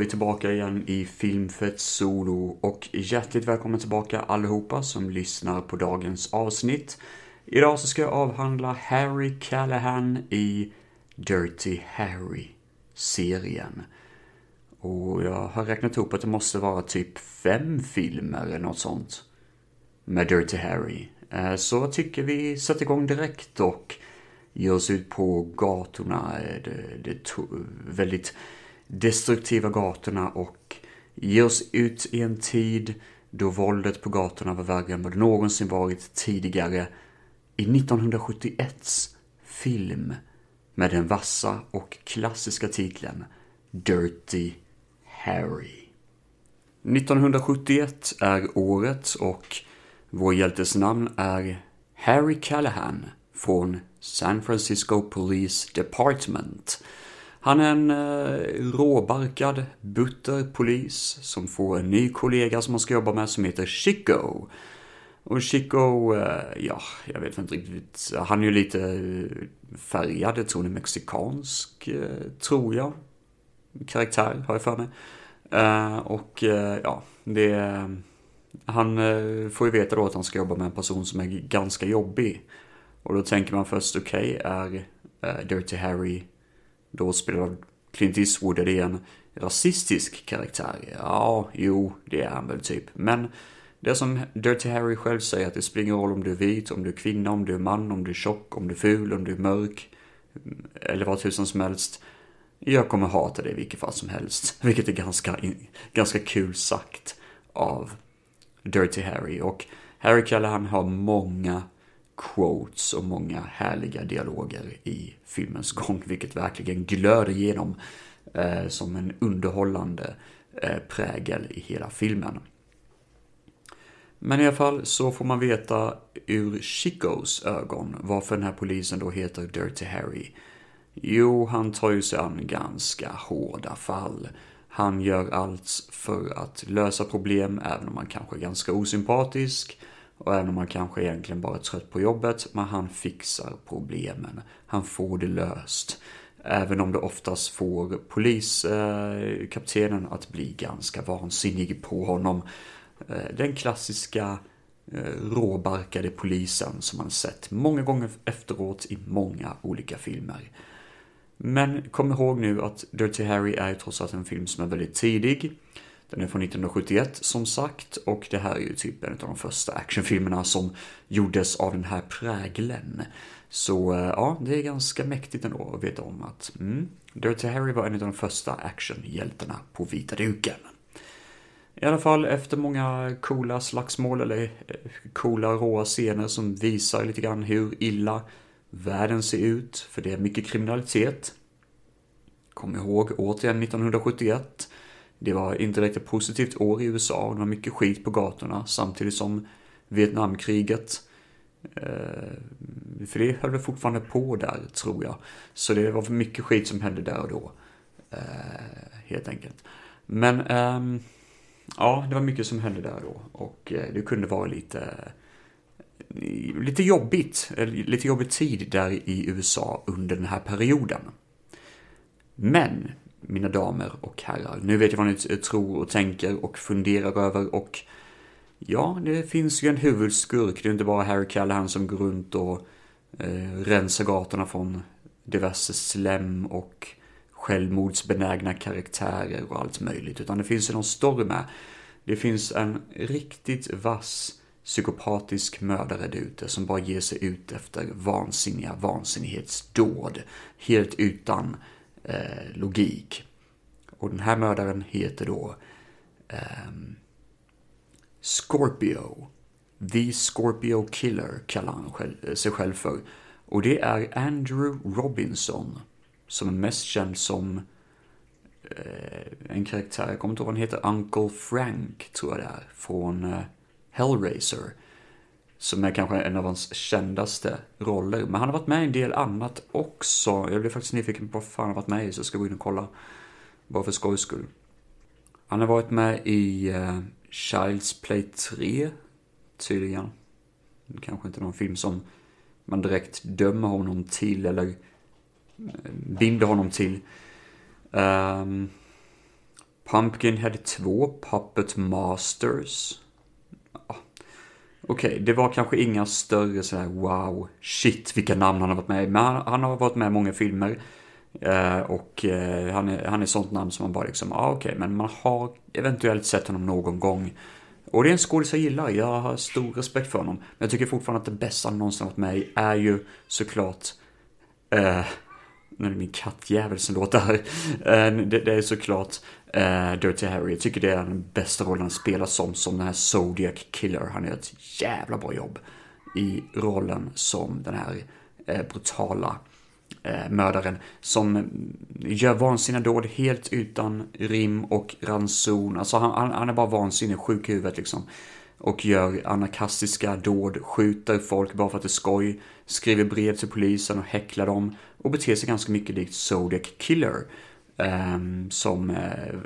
Då är vi tillbaka igen i Filmfett Solo och hjärtligt välkommen tillbaka allihopa som lyssnar på dagens avsnitt. Idag så ska jag avhandla Harry Callahan i Dirty Harry-serien. Och jag har räknat ihop att det måste vara typ fem filmer eller något sånt med Dirty Harry. Eh, så jag tycker vi sätter igång direkt och ger oss ut på gatorna, eh, det, det väldigt destruktiva gatorna och ger oss ut i en tid då våldet på gatorna var värre än vad det någonsin varit tidigare i 1971s film med den vassa och klassiska titeln Dirty Harry. 1971 är året och vår hjältes namn är Harry Callahan från San Francisco Police Department. Han är en eh, råbarkad, butter polis som får en ny kollega som han ska jobba med som heter Chico. Och Chico, eh, ja, jag vet inte riktigt, han är ju lite eh, färgad, jag tror han är mexikansk, eh, tror jag. Karaktär, har jag för mig. Eh, och eh, ja, det... Eh, han eh, får ju veta då att han ska jobba med en person som är ganska jobbig. Och då tänker man först, okej, okay, är Dirty Harry då spelar Clint Eastwood, är det en rasistisk karaktär? Ja, jo, det är han väl typ. Men det som Dirty Harry själv säger, att det spelar ingen roll om du är vit, om du är kvinna, om du är man, om du är tjock, om du är ful, om du är mörk, mm, eller vad tusan som helst. Jag kommer hata dig i vilket fall som helst. Vilket är ganska, ganska kul sagt av Dirty Harry. Och Harry Callahan har många quotes och många härliga dialoger i filmens gång, vilket verkligen glöder igenom eh, som en underhållande eh, prägel i hela filmen. Men i alla fall så får man veta ur Chicos ögon varför den här polisen då heter Dirty Harry. Jo, han tar ju sig an ganska hårda fall. Han gör allt för att lösa problem, även om han kanske är ganska osympatisk. Och även om han kanske egentligen bara är trött på jobbet, men han fixar problemen. Han får det löst. Även om det oftast får poliskaptenen eh, att bli ganska vansinnig på honom. Eh, den klassiska eh, råbarkade polisen som man sett många gånger efteråt i många olika filmer. Men kom ihåg nu att Dirty Harry är trots allt en film som är väldigt tidig. Typ. Den är från 1971 som sagt och det här är ju typ en av de första actionfilmerna som gjordes av den här prägeln. Så eh, ja, det är ganska mäktigt ändå att veta om att mm, Dirty Harry var en av de första actionhjältarna på vita duken. I alla fall efter många coola slagsmål eller eh, coola råa scener som visar lite grann hur illa världen ser ut, för det är mycket kriminalitet. Kom ihåg återigen 1971 det var inte direkt ett positivt år i USA och det var mycket skit på gatorna samtidigt som Vietnamkriget eh, för det höll väl fortfarande på där, tror jag. Så det var för mycket skit som hände där och då. Eh, helt enkelt. Men, ehm, ja, det var mycket som hände där då. Och eh, det kunde vara lite, lite jobbigt, lite jobbig tid där i USA under den här perioden. Men mina damer och herrar. Nu vet jag vad ni tror och tänker och funderar över och ja, det finns ju en huvudskurk. Det är inte bara Harry Callahan som går runt och eh, rensar gatorna från diverse slem och självmordsbenägna karaktärer och allt möjligt, utan det finns ju någon story med. Det finns en riktigt vass psykopatisk mördare där ute som bara ger sig ut efter vansinniga vansinnighetsdåd. Helt utan eh, logik. Och den här mördaren heter då eh, Scorpio. The Scorpio Killer kallar han själv, eh, sig själv för. Och det är Andrew Robinson som är mest känd som eh, en karaktär, jag kommer inte ihåg vad han heter, Uncle Frank tror jag det är, från eh, Hellraiser. Som är kanske en av hans kändaste roller. Men han har varit med i en del annat också. Jag blev faktiskt nyfiken på vad fan han har varit med i, så jag ska gå in och kolla. Bara för skojs skull. Han har varit med i uh, Child's Play 3, tydligen. Kanske inte någon film som man direkt dömer honom till eller eh, binder honom till. Um, Pumpkinhead 2, Puppet Masters. Okej, okay, det var kanske inga större sådär wow, shit vilka namn han har varit med i. Men han, han har varit med i många filmer. Eh, och eh, han, är, han är sånt namn som man bara liksom, ja ah, okej, okay, men man har eventuellt sett honom någon gång. Och det är en skådis jag gillar, jag har stor respekt för honom. Men jag tycker fortfarande att det bästa han någonsin varit med i är ju såklart eh, nu är det min kattjävel som låter här. Eh, det, det, är såklart uh, Dirty Harry. Jag tycker det är den bästa rollen han spelar som, som den här Zodiac Killer. Han gör ett jävla bra jobb i rollen som den här uh, brutala uh, mördaren som gör vansinniga dåd helt utan rim och ranson. Alltså han, han, han är bara vansinnig, sjuk i huvudet liksom. Och gör anarkastiska dåd, skjuter folk bara för att det är skoj, skriver brev till polisen och häcklar dem och beter sig ganska mycket likt Zodiac Killer. Ehm, som eh,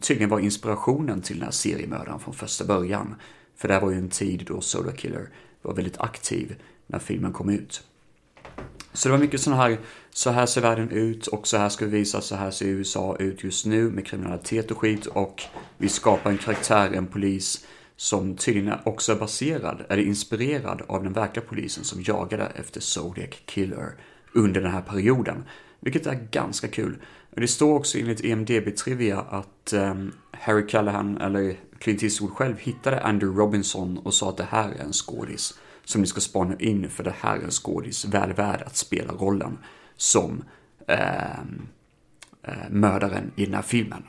tydligen var inspirationen till den här seriemördaren från första början. För det här var ju en tid då Zodiac Killer var väldigt aktiv när filmen kom ut. Så det var mycket sådana här, så här ser världen ut och så här ska vi visa, så här ser USA ut just nu med kriminalitet och skit och vi skapar en karaktär, en polis som tydligen också är baserad, eller inspirerad av den verkliga polisen som jagade efter Zodiac Killer under den här perioden. Vilket är ganska kul. Det står också enligt EMDB Trivia att um, Harry Callahan, eller Clint Eastwood själv, hittade Andrew Robinson och sa att det här är en skådis som ni ska spana in för det här är en skådis väl värd att spela rollen som ehm, eh, mördaren i den här filmen.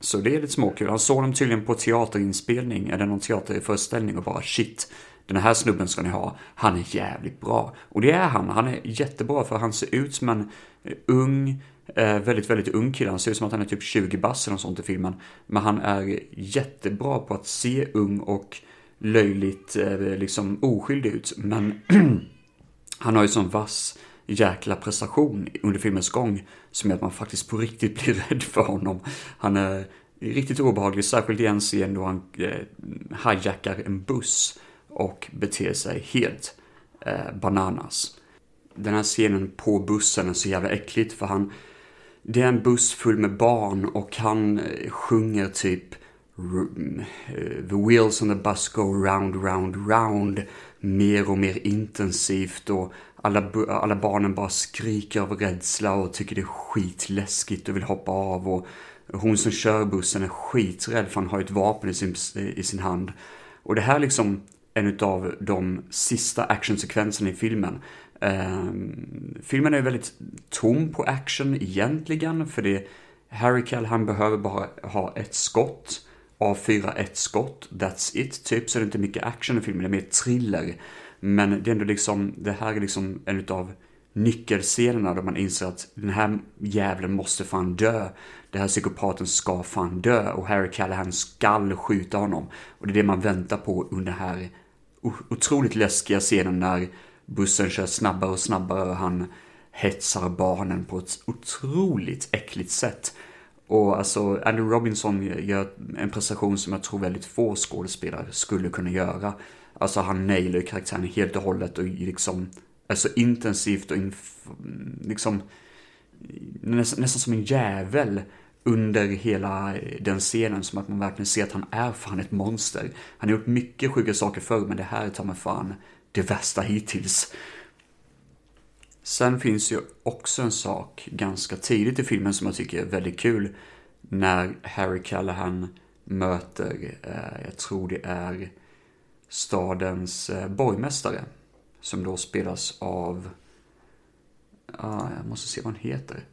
Så det är lite småkul. Han såg dem tydligen på teaterinspelning eller någon teaterföreställning och bara shit, den här snubben ska ni ha. Han är jävligt bra. Och det är han. Han är jättebra för han ser ut som en eh, ung, eh, väldigt, väldigt ung kille. Han ser ut som att han är typ 20 bass eller något sånt i filmen. Men han är jättebra på att se ung och löjligt eh, liksom oskyldig ut. Men han har ju sån vass jäkla prestation under filmens gång som gör att man faktiskt på riktigt blir rädd för honom. Han är riktigt obehaglig, särskilt i en scen då han eh, hijackar en buss och beter sig helt eh, bananas. Den här scenen på bussen är så jävla äckligt för han det är en buss full med barn och han eh, sjunger typ eh, the wheels on the bus go round, round, round mer och mer intensivt och alla, alla barnen bara skriker av rädsla och tycker det är skitläskigt och vill hoppa av och hon som kör bussen är skiträdd för han har ett vapen i sin, i sin hand. Och det här liksom en av de sista actionsekvenserna i filmen. Eh, filmen är väldigt tom på action egentligen för det Harry Kell han behöver bara ha ett skott avfyra ett skott, that's it, typ, så är det inte mycket action i filmen, det är mer thriller. Men det är ändå liksom, det här är liksom en av nyckelscenerna då man inser att den här jävlen måste fan dö. Den här psykopaten ska fan dö och Harry Callahan skall skjuta honom. Och det är det man väntar på under den här otroligt läskiga scenen när bussen kör snabbare och snabbare och han hetsar barnen på ett otroligt äckligt sätt. Och alltså, Andrew Robinson gör en prestation som jag tror väldigt få skådespelare skulle kunna göra. Alltså han nailar karaktären helt och hållet och liksom är så intensivt och liksom nästan, nästan som en jävel under hela den scenen som att man verkligen ser att han är fan ett monster. Han har gjort mycket sjuka saker förr men det här är ta mig fan det värsta hittills. Sen finns ju också en sak ganska tidigt i filmen som jag tycker är väldigt kul. När Harry Callahan möter, eh, jag tror det är stadens eh, borgmästare. Som då spelas av, ah, jag måste se vad han heter.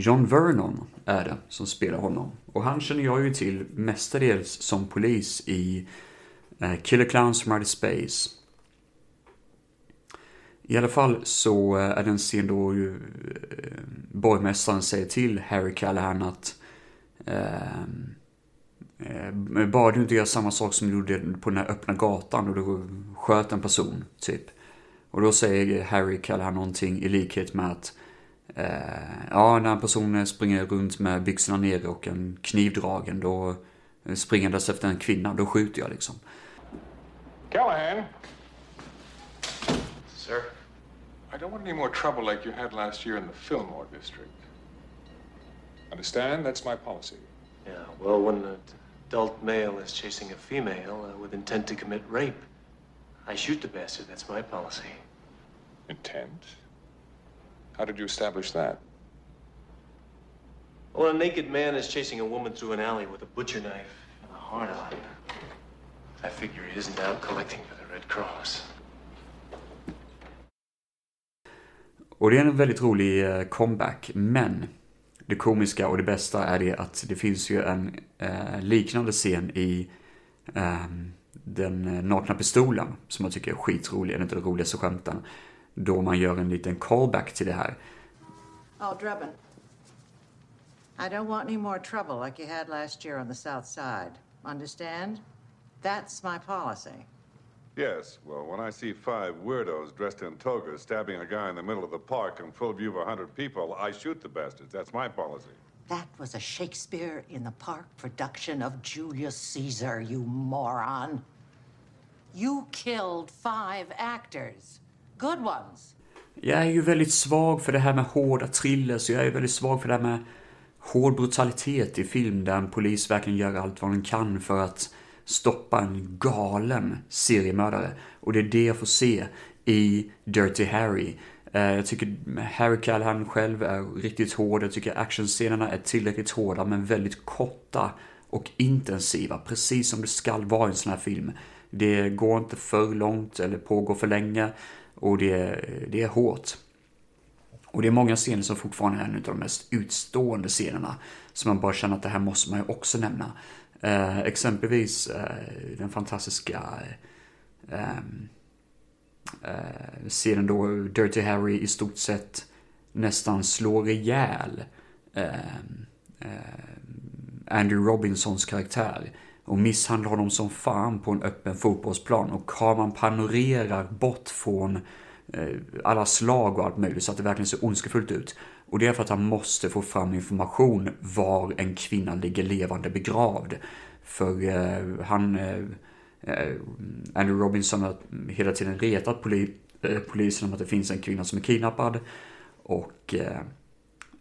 John Vernon är det som spelar honom. Och han känner jag ju till mestadels som polis i eh, Killer Clowns from Outer Space. I alla fall så eh, är det en scen då ju, eh, borgmästaren säger till Harry Callahan att eh, eh, bara du inte gör samma sak som du gjorde på den här öppna gatan och du sköt en person, typ. Och då säger Harry Callahan någonting i likhet med att eh, ja, när en person springer runt med byxorna nere och en kniv dragen, då springandes efter en kvinna, då skjuter jag liksom. Callahan! Sir? I don't want any more trouble like you had last year in the Fillmore district. Understand? That's my policy. Yeah, well, when an adult male is chasing a female uh, with intent to commit rape, I shoot the bastard. That's my policy. Intent? How did you establish that? Well, a naked man is chasing a woman through an alley with a butcher knife and a heart on. I figure he isn't out collecting for the Red Cross. Och det är en väldigt rolig eh, comeback, men det komiska och det bästa är det att det finns ju en eh, liknande scen i eh, den nakna pistolen som jag tycker är skitrolig, en av de roligaste skämten. Då man gör en liten callback till det här. Oh, Drebin. I don't want any more trouble like you had last year on the south side. Understand? That's my policy. Yes, well, when I see five weirdos dressed in togas stabbing a guy in the middle of the park in full view of a hundred people, I shoot the bastards. That's my policy. That was a Shakespeare in the Park production of Julius Caesar, you moron. You killed five actors. Good ones. Jag är ju väldigt svag för det här med hårda thrillers, jag är väldigt svag för det här med hård brutalitet i film där en polis verkligen gör allt vad den kan för att stoppa en galen seriemördare. Och det är det jag får se i Dirty Harry. Eh, jag tycker Harry Callahan själv är riktigt hård. Jag tycker actionscenerna är tillräckligt hårda men väldigt korta och intensiva. Precis som det skall vara i en sån här film. Det går inte för långt eller pågår för länge. Och det, det är hårt. Och det är många scener som fortfarande är en av de mest utstående scenerna. Som man bara känner att det här måste man ju också nämna. Eh, exempelvis eh, den fantastiska eh, eh, eh scenen då Dirty Harry i stort sett nästan slår ihjäl eh, eh, Andrew Robinsons karaktär och misshandlar honom som fan på en öppen fotbollsplan och kameran panorerar bort från eh, alla slag och allt möjligt så att det verkligen ser ondskefullt ut. Och det är för att han måste få fram information var en kvinna ligger levande begravd. För eh, han, eh, eh, Andrew Robinson har hela tiden retat poli, eh, polisen om att det finns en kvinna som är kidnappad. Och eh,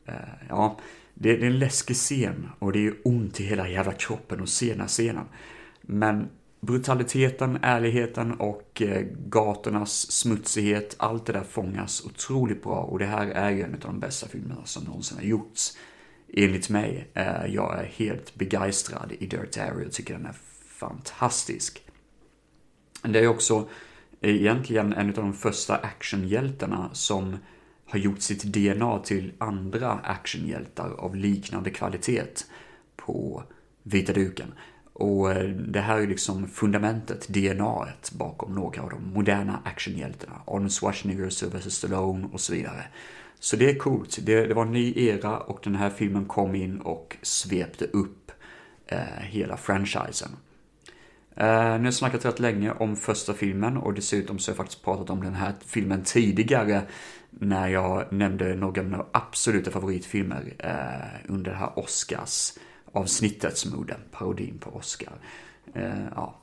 eh, ja, det, det, är en läskig scen och det är ont i hela jävla kroppen att se den här scenen. Men brutaliteten, ärligheten och eh, gatornas smutsighet, allt det där fångas otroligt bra och det här är ju en av de bästa filmerna som någonsin har gjorts enligt mig. Eh, jag är helt begeistrad i Dirt Area och tycker den är fantastisk. Det är också eh, egentligen en av de första actionhjältarna som har gjort sitt DNA till andra actionhjältar av liknande kvalitet på vita duken. Och eh, det här är liksom fundamentet, DNA bakom några av de moderna actionhjältarna. Arnold Schwarzenegger, Sylvester Stallone och så vidare. Så det är coolt. Det, det var en ny era och den här filmen kom in och svepte upp eh, hela franchisen. Eh, nu har jag snackat rätt länge om första filmen och dessutom så har jag faktiskt pratat om den här filmen tidigare när jag nämnde några av mina absoluta favoritfilmer eh, under det här Oscars avsnittet som gjorde parodin på Oscar. Eh, ja.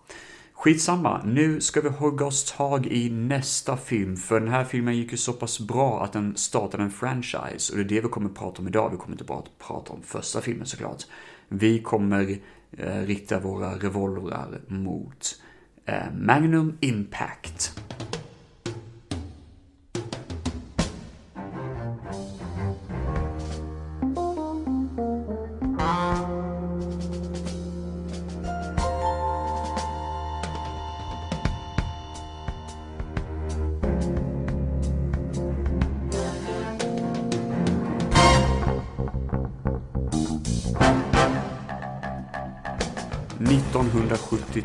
Skitsamma, nu ska vi hugga oss tag i nästa film, för den här filmen gick ju så pass bra att den startade en franchise och det är det vi kommer att prata om idag. Vi kommer inte bara att prata om första filmen såklart. Vi kommer eh, rikta våra revolvrar mot eh, Magnum Impact.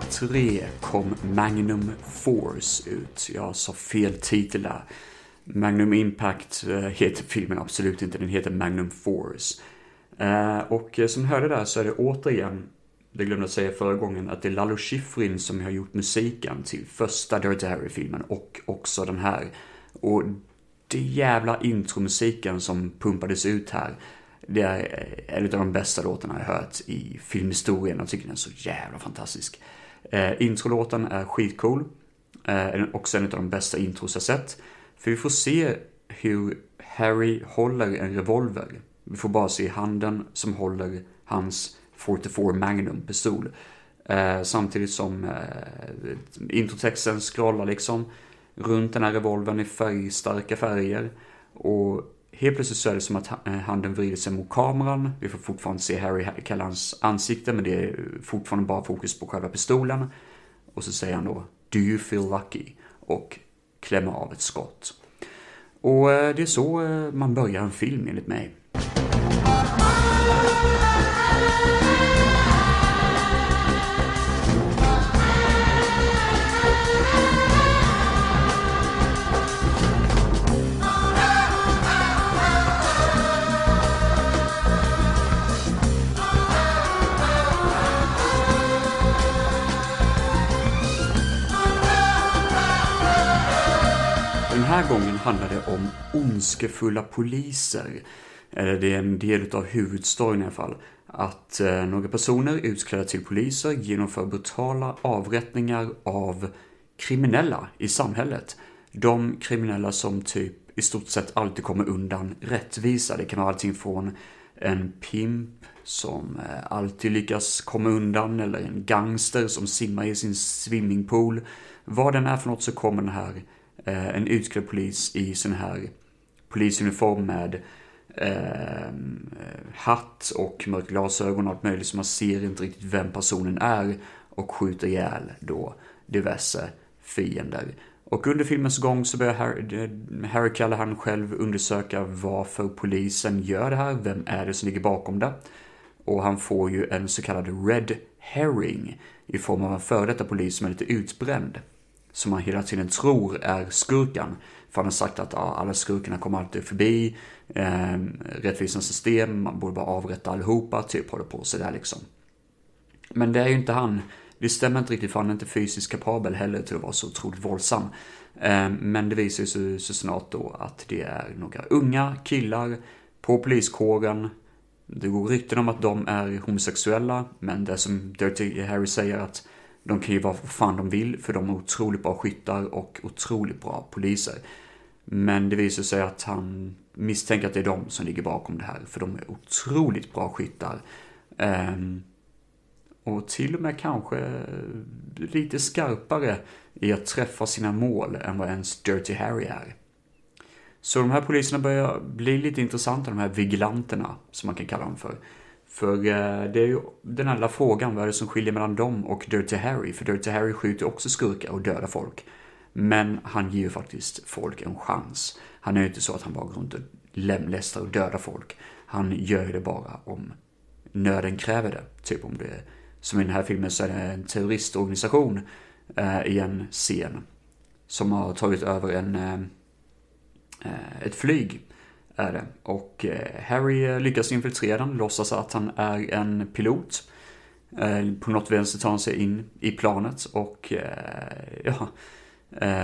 2003 kom Magnum Force ut. Jag sa fel titel där. Magnum Impact eh, heter filmen absolut inte, den heter Magnum Force. Eh, och eh, som ni hörde där så är det återigen, det glömde jag säga förra gången, att det är Lalo Schifrin som har gjort musiken till första Dirty Harry-filmen och också den här. Och det jävla intromusiken som pumpades ut här det är en av de bästa låtarna jag hört i filmhistorien. Jag tycker den är så jävla fantastisk. Eh, introlåten är skitcool. Eh, också en av de bästa intros jag sett. För vi får se hur Harry håller en revolver Vi får bara se handen som håller hans 44 Magnum-pistol. Eh, samtidigt som eh, introtexten scrollar liksom runt den här revolvern i färgstarka färger. Och helt plötsligt så är det som att eh, handen vrider sig mot kameran. Vi får fortfarande se Harry Callans ansikte men det är fortfarande bara fokus på själva pistolen. Och så säger han då Do you feel lucky? Och klämmer av ett skott. Och eh, det är så eh, man börjar en film enligt mig. Handlar det om ondskefulla poliser. Eller det är en del av huvudstoryn i alla fall. Att eh, några personer utklädda till poliser genomför brutala avrättningar av kriminella i samhället. De kriminella som typ i stort sett alltid kommer undan rättvisa. Det kan vara allting från en pimp som eh, alltid lyckas komma undan eller en gangster som simmar i sin swimmingpool. Vad den är för något så kommer den här Eh, en utklädd polis i sån här polisuniform med eh, hatt och mörka glasögon och allt möjligt så man ser inte riktigt vem personen är och skjuter ihjäl då diverse fiender. Och under filmens gång så börjar Harry, eh, Harry Callahan själv undersöka varför polisen gör det här, vem är det som ligger bakom det? Och han får ju en så kallad red herring i form av en före detta polis som är lite utbränd. Som han hela tiden tror är skurkan. För han har sagt att ja, alla skurkarna kommer alltid förbi. Eh, rättvisans system, man borde bara avrätta allihopa, typ håller på sådär liksom. Men det är ju inte han. Det stämmer inte riktigt för han är inte fysiskt kapabel heller till att vara så otroligt våldsam. Eh, men det visar sig så snart då att det är några unga killar på poliskåren. Det går rykten om att de är homosexuella, men det som Dirty Harry säger att de kan ju vara vad fan de vill, för de är otroligt bra skyttar och otroligt bra poliser. Men det visar sig att han misstänker att det är de som ligger bakom det här, för de är otroligt bra skyttar. Um, och till och med kanske lite skarpare i att träffa sina mål än vad ens Dirty Harry är. Så de här poliserna börjar bli lite intressanta, de här vigilanterna, som man kan kalla dem för. För eh, det är ju den enda frågan, vad är det som skiljer mellan dem och Dirty Harry? För Dirty Harry skjuter också skurkar och dödar folk. Men han ger ju faktiskt folk en chans. Han är ju inte så att han bara går runt och lemlästar och dödar folk. Han gör ju det bara om nöden kräver det. Typ om det, som i den här filmen så är det en terroristorganisation eh, i en scen. Som har tagit över en, eh, eh ett flyg är det. Och eh, Harry eh, lyckas infiltrera den, låtsas att han är en pilot. Eh, på något vänster tar han sig in i planet och ja,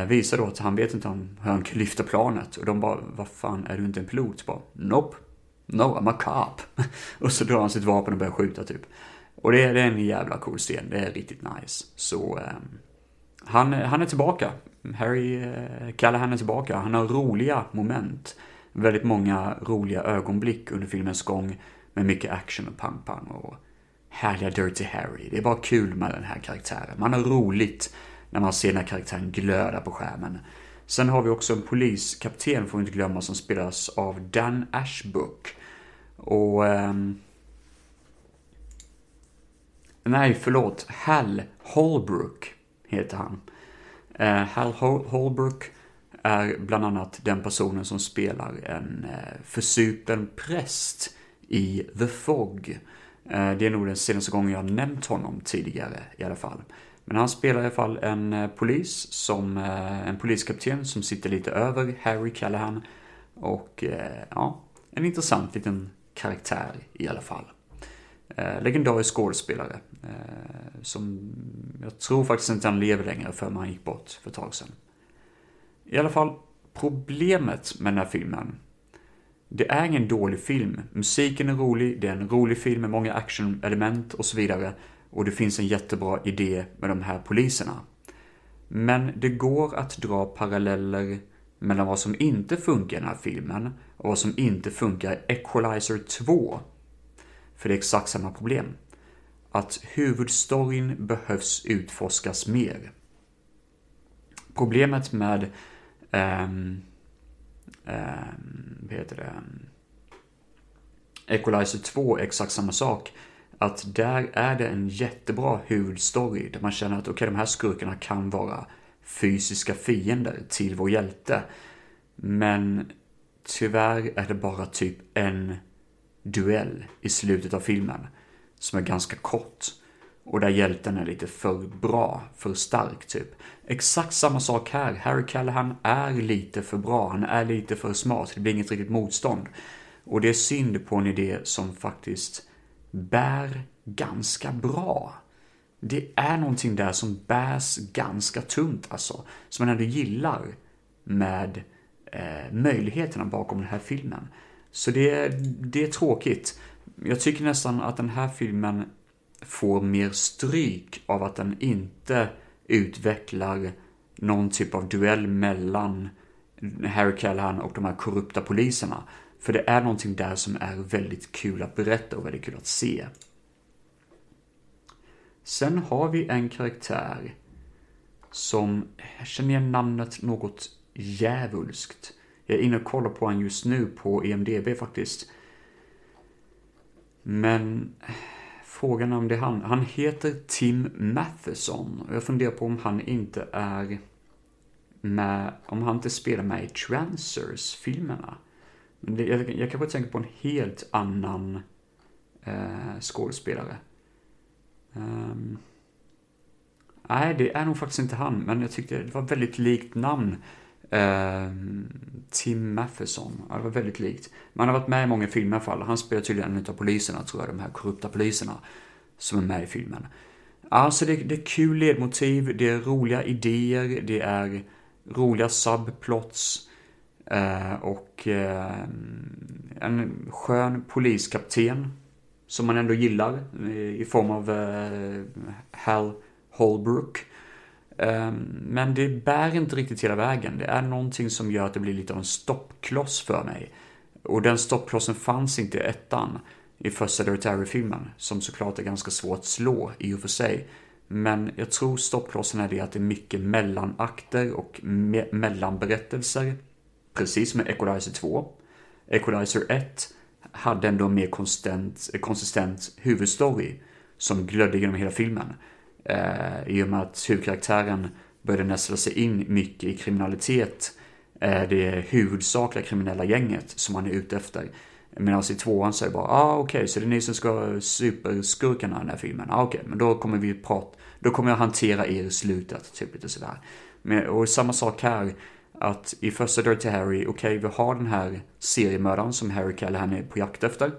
visar då att han vet inte om hur han kan lyfta planet. Och de bara, vad fan, är du inte en pilot? Bara, nope. No, I'm a cop. och så drar han sitt vapen och börjar skjuta typ. Och det är, det är en jävla cool scen, det är riktigt nice. Så um, han, han är tillbaka. Harry uh, Callahan är tillbaka. Han har roliga moment väldigt många roliga ögonblick under filmens gång med mycket action och pang-pang och härliga Dirty Harry. Det är bara kul med den här karaktären. Man har roligt när man ser den här karaktären glöda på skärmen. Sen har vi också en poliskapten, får vi inte glömma, som spelas av Dan Ashbrook. Och... Um... Nej, förlåt. Hal Holbrook heter han. Eh, Hal Holbrook är bland annat den personen som spelar en eh, försupen präst i The Fog. Eh, det är nog den senaste gången jag nämnt honom tidigare i alla fall. Men han spelar i alla fall en eh, polis, som, en poliskapten som sitter lite över Harry Callahan. Och ja, en intressant liten karaktär i alla fall. Legendarisk skådespelare. Som jag tror faktiskt inte han lever längre för man gick bort för ett tag sedan. I alla fall, problemet med den här filmen. Det är ingen dålig film. Musiken är rolig, det är en rolig film med många actionelement och så vidare. Och det finns en jättebra idé med de här poliserna. Men det går att dra paralleller mellan vad som inte funkar i den här filmen och vad som inte funkar i Equalizer 2. För det är exakt samma problem. Att huvudstoryn behövs utforskas mer. Problemet med um, um, vad heter det? Equalizer 2 är exakt samma sak. Att där är det en jättebra huvudstory där man känner att okej, okay, de här skurkarna kan vara fysiska fiender till vår hjälte. Men tyvärr är det bara typ en duell i slutet av filmen som är ganska kort. Och där hjälten är lite för bra, för stark typ. Exakt samma sak här. Harry Callahan är lite för bra, han är lite för smart. Det blir inget riktigt motstånd. Och det är synd på en idé som faktiskt bär ganska bra. Det är någonting där som bärs ganska tungt alltså. Som man ändå gillar med eh, möjligheterna bakom den här filmen. Så det, det är tråkigt. Jag tycker nästan att den här filmen får mer stryk av att den inte utvecklar någon typ av duell mellan Harry Callahan och de här korrupta poliserna. För det är någonting där som är väldigt kul att berätta och väldigt kul att se. Sen har vi en karaktär som, jag känner igen namnet något djävulskt. Jag är inne och kollar på honom just nu på EMDB faktiskt. Men frågan är om det är han. Han heter Tim Matheson. Och jag funderar på om han inte är med, om han inte spelar med i Transers-filmerna. Men det, jag, jag kanske tänker på en helt annan eh, skådespelare. Um, nej, det är nog faktiskt inte han, men jag tyckte det var väldigt likt namn. Uh, Tim Matheson, ja, det var väldigt likt. Men han har varit med i många filmer i alla fall. Han spelar tydligen en av poliserna, tror jag, de här korrupta poliserna som är med i filmen. Alltså det, det är kul ledmotiv, det är roliga idéer, det är roliga subplots. Uh, och uh, en skön poliskapten som man ändå gillar eh, i form av uh, Hal Holbrook. Ehm, men det bär inte riktigt hela vägen. Det är någonting som gör att det blir lite av en stoppkloss för mig. Och den stoppklossen fanns inte i ettan i första Dirty-filmen, som såklart är ganska svår att slå i och för sig. Men jag tror stoppklossen är det att det är mycket mellanakter och me mellanberättelser. Precis som med Equalizer 2. Equalizer 1 hade ändå en mer konsistent, konsistent huvudstory som glödde genom hela filmen. Eh, I och med att huvudkaraktären började nästla sig in mycket i kriminalitet. Eh, det huvudsakliga kriminella gänget som han är ute efter. Medan i tvåan så är det bara, ah okej, okay, så det är ni som ska vara superskurkarna i den här filmen. Ah okej, okay, men då kommer vi prata, då kommer jag hantera er i slutet, typ lite sådär. Men, och samma sak här, att i första Dirty Harry, okej, okay, vi har den här seriemördaren som Harry Callahan är på jakt efter.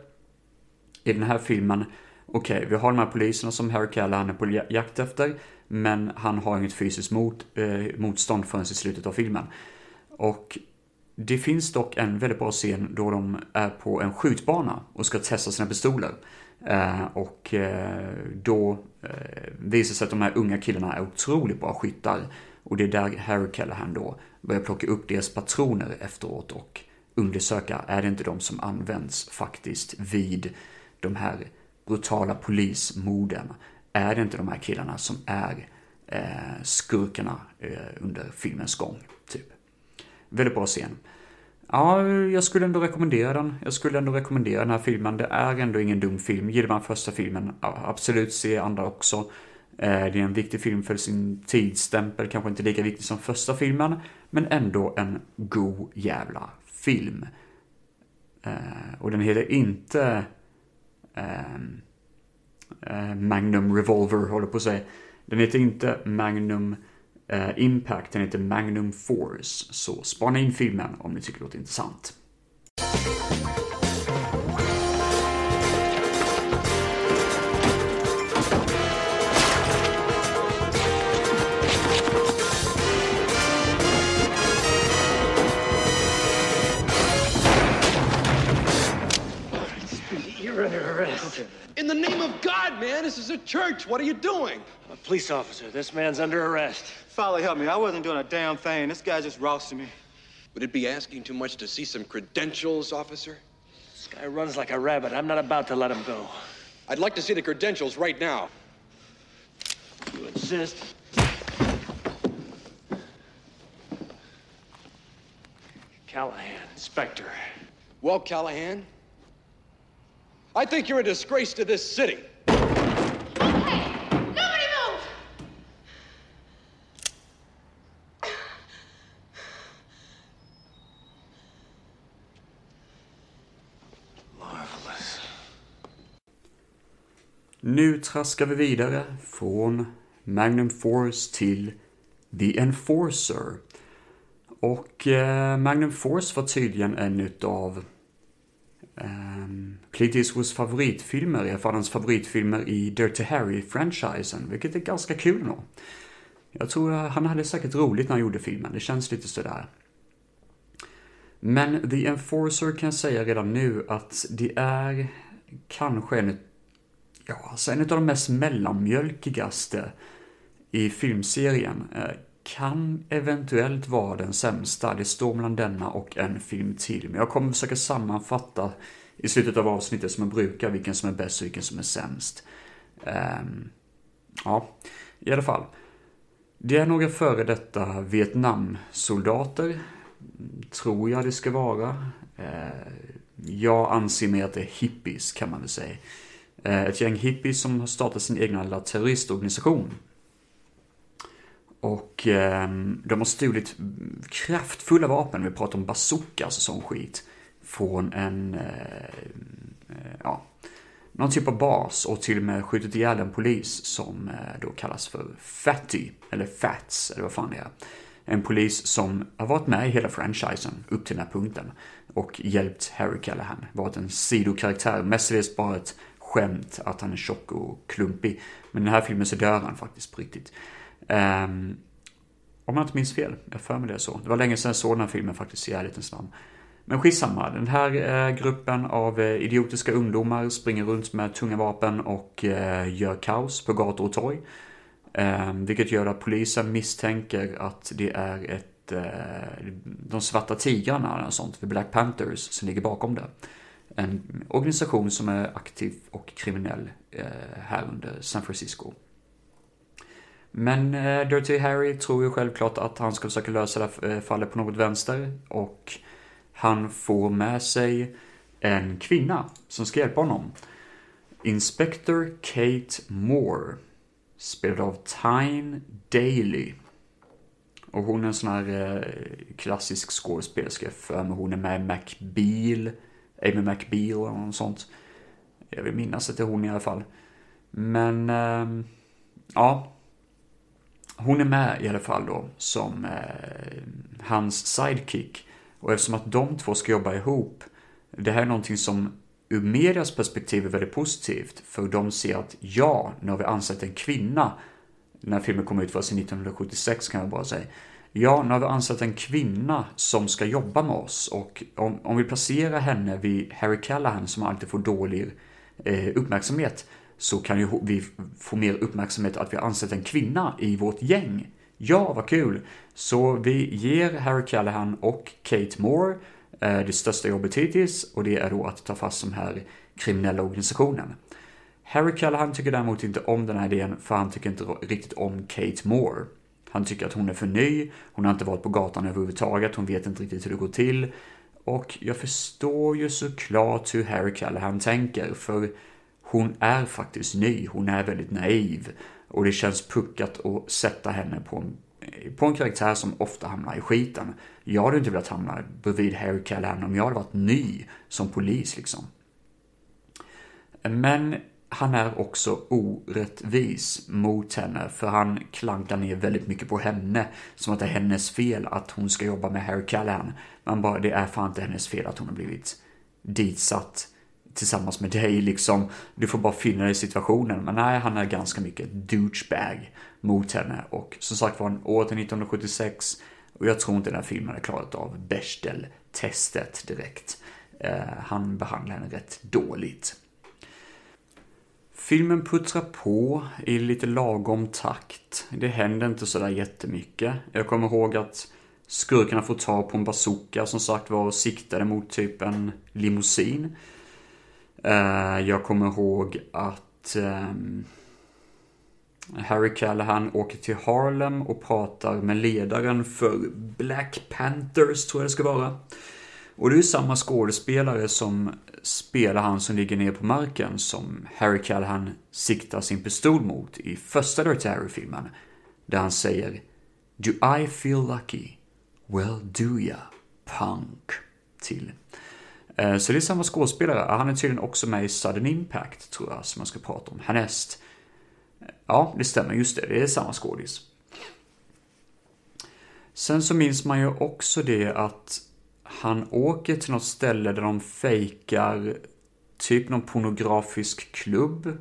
I den här filmen, okej, okay, vi har de här poliserna som Harry Callahan är på jakt efter, men han har inget fysiskt mot, eh, motstånd förrän i slutet av filmen. Och det finns dock en väldigt bra scen då de är på en skjutbana och ska testa sina pistoler. Eh, och eh, då eh, visar sig att de här unga killarna är otroligt bra skyttar. Och det är där Harry Callahan då börjar plocka upp deras patroner efteråt och undersöka, är det inte de som används faktiskt vid de här brutala polismorden? Är det inte de här killarna som är eh, skurkarna eh, under filmens gång? Typ. Väldigt bra scen. Ja, jag skulle ändå rekommendera den. Jag skulle ändå rekommendera den här filmen. Det är ändå ingen dum film. Gillar man första filmen, absolut se andra också. Eh, det är en viktig film för sin tidsstämpel, kanske inte lika viktig som första filmen, men ändå en god jävla film. Eh, och den heter inte Eh, eh, Magnum Revolver, håller på att säga. Den heter inte Magnum eh, Impact, den heter Magnum Force. Så spana in filmen om ni tycker det låter intressant. Church. What are you doing? I'm a police officer. This man's under arrest. Follow, help me. I wasn't doing a damn thing. This guy just rousted me. Would it be asking too much to see some credentials, officer? This guy runs like a rabbit. I'm not about to let him go. I'd like to see the credentials right now. You insist? Callahan, Inspector. Well, Callahan, I think you're a disgrace to this city. Nu traskar vi vidare från Magnum Force till The Enforcer. Och eh, Magnum Force var tydligen en utav eh, Clint Eastwoods favoritfilmer, i alla fall hans favoritfilmer i Dirty Harry-franchisen, vilket är ganska kul nog. Jag tror eh, han hade säkert roligt när han gjorde filmen, det känns lite sådär. Men The Enforcer kan jag säga redan nu att det är kanske en, ja, alltså en av de mest mellanmjölkigaste i filmserien. Eh, kan eventuellt vara den sämsta. Det står mellan denna och en film till. Men jag kommer försöka sammanfatta i slutet av avsnittet som jag brukar vilken som är bäst och vilken som är sämst. Um, ja, i alla fall. Det är några före detta Vietnamsoldater, tror jag det ska vara. Uh, jag anser mig att det är hippies kan man väl säga. Eh, ett gäng hippies som har startat sin egna lilla terroristorganisation. Och eh, de har stulit kraftfulla vapen, vi pratar om bazookas alltså och sån skit. Från en, eh, eh, ja, någon typ av bas och till och med skjutit ihjäl en polis som eh, då kallas för Fatty, eller Fats, eller vad fan det är. En polis som har varit med i hela franchisen upp till den här punkten och hjälpt Harry Callahan. Varit en sidokaraktär, mestadels bara ett skämt att han är tjock och klumpig. Men i den här filmen så dör han faktiskt på riktigt. Um, om jag inte minns fel, jag för mig det så. Det var länge sedan jag såg den här filmen faktiskt i ärlighetens namn. Men skitsamma, den här eh, gruppen av eh, idiotiska ungdomar springer runt med tunga vapen och eh, gör kaos på gator och torg. Eh, vilket gör att polisen misstänker att det är ett, eh, de svarta tigrarna eller sånt för Black Panthers som ligger bakom det. En organisation som är aktiv och kriminell eh, här under San Francisco. Men eh, Dirty Harry tror ju självklart att han ska försöka lösa det här eh, fallet på något vänster och han får med sig en kvinna som ska hjälpa honom. Inspector Kate Moore, spelad av Tyne Daly. Och hon är en sån här eh, klassisk skådespelerska för mig. Hon är med i McBeal, Amy McBeal eller något sånt. Jag vill minnas att det är hon i alla fall. Men, eh, ja. Hon är med i alla fall då som eh, hans sidekick. Och eftersom att de två ska jobba ihop, det här är någonting som ur medias perspektiv är väldigt positivt. För de ser att ja, nu har vi ansett en kvinna. När filmen kom ut var 1976 kan jag bara säga. Ja, nu har vi ansett en kvinna som ska jobba med oss. Och om, om vi placerar henne vid Harry Callahan som alltid får dålig eh, uppmärksamhet så kan ju vi få mer uppmärksamhet att vi har ansett en kvinna i vårt gäng. Ja, vad kul! Så vi ger Harry Callahan och Kate Moore eh, det största jobbet hittills och det är då att ta fast den här kriminella organisationen. Harry Callahan tycker däremot inte om den här idén för han tycker inte riktigt om Kate Moore. Han tycker att hon är för ny, hon har inte varit på gatan överhuvudtaget, hon vet inte riktigt hur det går till. Och jag förstår ju såklart hur Harry Callahan tänker, för hon är faktiskt ny, hon är väldigt naiv. Och det känns puckat att sätta henne på en, på en karaktär som ofta hamnar i skiten. Jag hade inte velat hamna bredvid Harry Callahan om jag hade varit ny som polis liksom. Men han är också orättvis mot henne för han klankar ner väldigt mycket på henne som att det är hennes fel att hon ska jobba med Harry Callahan. Men bara det är fan inte hennes fel att hon har blivit ditsatt tillsammans med dig liksom. Du får bara finna dig i situationen. Men nej, han är ganska mycket douchebag mot henne. Och som sagt var, året är 1976 och jag tror inte den här filmen är klarat av Bechdel-testet direkt. Eh, han behandlar henne rätt dåligt. Filmen puttrar på i lite lagom takt. Det händer inte sådär jättemycket. Jag kommer ihåg att Skurkarna får ta på en bazooka som sagt var och siktade mot typ en limousin. Eh, jag kommer ihåg att ehm, Harry Callahan åker till Harlem och pratar med ledaren för Black Panthers, tror jag det ska vara. Och det är samma skådespelare som spelar han som ligger ner på marken som Harry Callahan siktar sin pistol mot i första Dirty Harry-filmen. Där han säger Do I feel lucky? Well do ya, punk. Till. Eh, så det är samma skådespelare. Han är tydligen också med i Sudden Impact, tror jag, som jag ska prata om härnäst. Eh, ja, det stämmer. Just det, det är samma skådis. Sen så minns man ju också det att han åker till något ställe där de fejkar typ någon pornografisk klubb.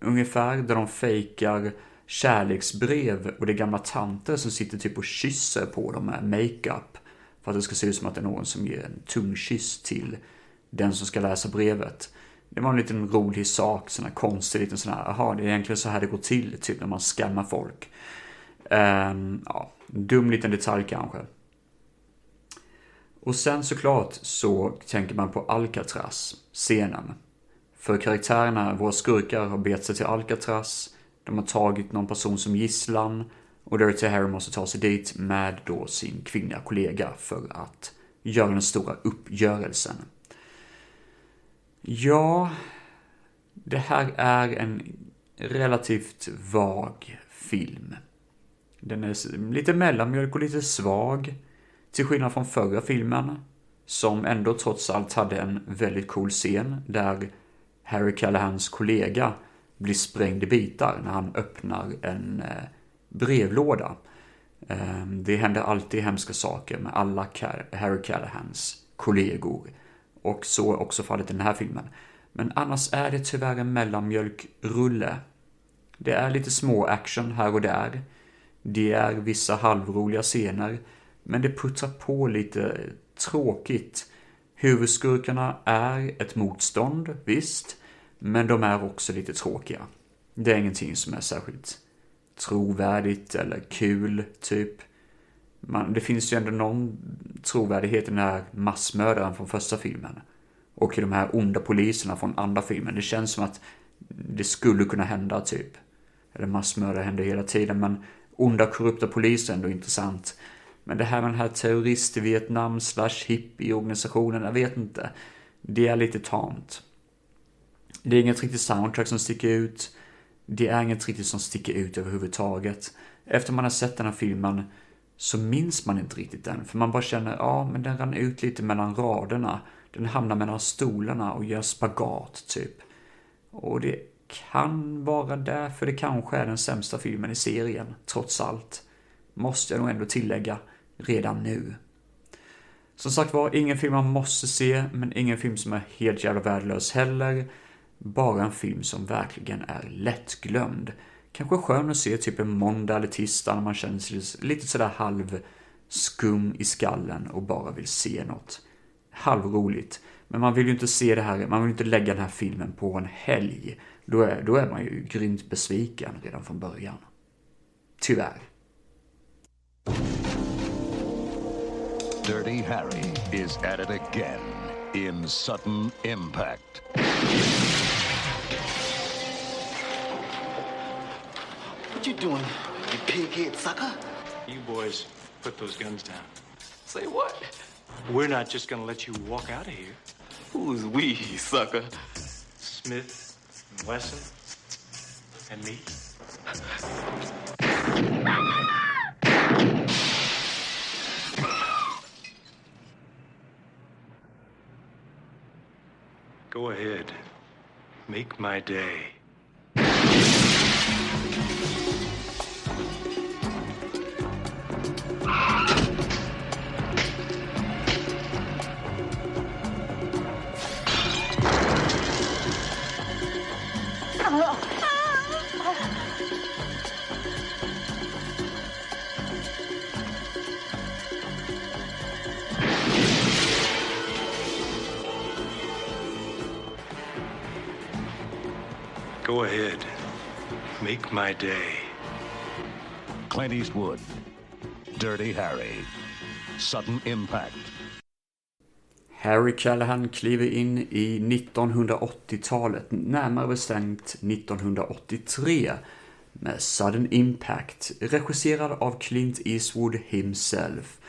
Ungefär, där de fejkar kärleksbrev och det är gamla tanter som sitter typ och kysser på dem med makeup. För att det ska se ut som att det är någon som ger en tung kyss till den som ska läsa brevet. Det var en liten rolig sak, sån här konstig liten sån här, Jaha, det är egentligen så här det går till, typ när man scammar folk. Um, ja, dum liten detalj kanske. Och sen såklart så tänker man på Alcatraz, scenen. För karaktärerna, våra skurkar, har bet sig till Alcatraz. De har tagit någon person som gisslan. Och Dirty Harry måste ta sig dit med då sin kvinnliga kollega för att göra den stora uppgörelsen. Ja, det här är en relativt vag film. Den är lite mellanmjölk och lite svag. Till skillnad från förra filmen, som ändå trots allt hade en väldigt cool scen där Harry Callahans kollega blir sprängd i bitar när han öppnar en eh, brevlåda. Ehm, det händer alltid hemska saker med alla Harry Callahans kollegor. Och så är också fallet i den här filmen. Men annars är det tyvärr en mellanmjölkrulle. Det är lite små action här och där. Det är vissa halvroliga scener. Men det puttrar på lite tråkigt. Huvudskurkarna är ett motstånd, visst. Men de är också lite tråkiga. Det är ingenting som är särskilt trovärdigt eller kul, typ. Man, det finns ju ändå någon trovärdighet i den här massmördaren från första filmen. Och i de här onda poliserna från andra filmen. Det känns som att det skulle kunna hända, typ. Eller massmördare händer hela tiden, men onda korrupta poliser är ändå intressant. Men det här med den här terrorist i Vietnam slash hippie-organisationen, jag vet inte. Det är lite tamt. Det är inget riktigt soundtrack som sticker ut. Det är inget riktigt som sticker ut överhuvudtaget. Efter man har sett den här filmen så minns man inte riktigt den. För man bara känner, ja men den rann ut lite mellan raderna. Den hamnar mellan stolarna och gör spagat typ. Och det kan vara därför det kanske är den sämsta filmen i serien, trots allt. Måste jag nog ändå tillägga redan nu. Som sagt var, ingen film man måste se, men ingen film som är helt jävla värdelös heller. Bara en film som verkligen är lättglömd. Kanske skön att se typ en måndag eller tisdag när man känner sig lite sådär halv skum i skallen och bara vill se något halvroligt. Men man vill ju inte se det här, man vill inte lägga den här filmen på en helg. Då är, då är man ju grymt besviken redan från början. Tyvärr. Dirty Harry is at it again in sudden impact. What you doing, you pighead sucker? You boys, put those guns down. Say what? We're not just gonna let you walk out of here. Who's we, sucker? Smith, and Wesson, and me. Go ahead. Make my day. Go ahead. Make my day. Clint Eastwood, Dirty Harry. Sudden Impact. Harry Callahan kliver in i 1980-talet, närmare bestämt 1983, med Sudden Impact, regisserad av Clint Eastwood himself.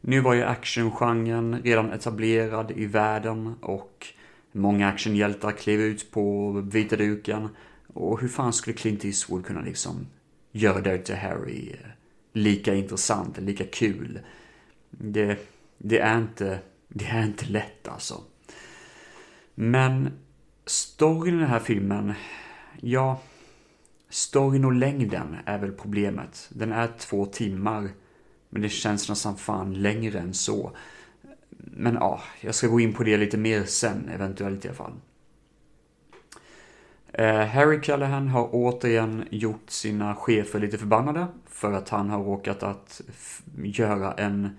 Nu var ju actiongenren redan etablerad i världen och många actionhjältar klev ut på vita duken. Och hur fan skulle Clint Eastwood kunna liksom göra Dirty Harry eh, lika intressant, lika kul? Det, det är inte det är inte lätt alltså. Men storyn i den här filmen, ja, storyn och längden är väl problemet. Den är två timmar, men det känns nästan fan längre än så. Men ja, jag ska gå in på det lite mer sen, eventuellt i alla fall. Eh, Harry Callahan har återigen gjort sina chefer lite förbannade för att han har råkat att göra en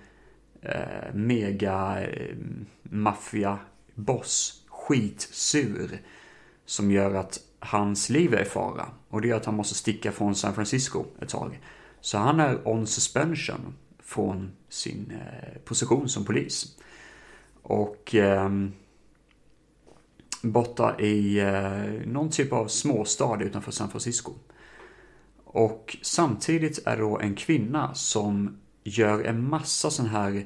eh, mega eh, maffia-boss skitsur som gör att hans liv är i fara och det gör att han måste sticka från San Francisco ett tag. Så han är on suspension från sin eh, position som polis. Och eh, borta i eh, någon typ av småstad utanför San Francisco. Och samtidigt är det då en kvinna som gör en massa sån här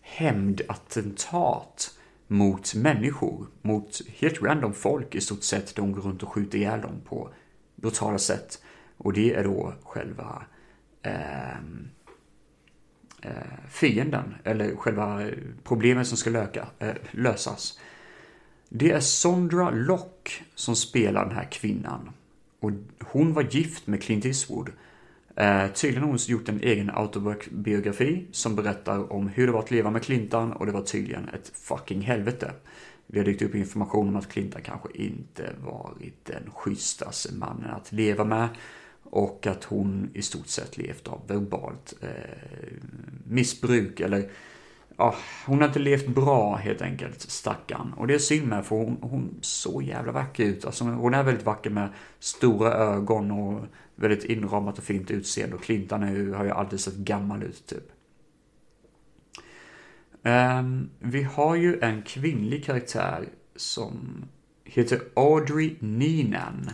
hämndattentat mot människor, mot helt random folk i stort sett. De går runt och skjuter ihjäl dem på brutala sätt. Och det är då själva eh, Eh, fienden, eller själva problemet som ska löka, eh, lösas. Det är Sondra Lock som spelar den här kvinnan. Och hon var gift med Clint Eastwood. Eh, tydligen har hon gjort en egen autobiografi som berättar om hur det var att leva med Clintan och det var tydligen ett fucking helvete. Vi har dykt upp information om att Clintan kanske inte varit den schysstaste mannen att leva med och att hon i stort sett levt av verbalt eh, missbruk eller ja, hon har inte levt bra helt enkelt, stackarn. Och det är synd med för hon, hon så jävla vacker ut. Alltså, hon är väldigt vacker med stora ögon och väldigt inramat och fint utseende. Och Clintan är, har ju alltid sett gammal ut typ. Um, vi har ju en kvinnlig karaktär som heter Audrey Neenan.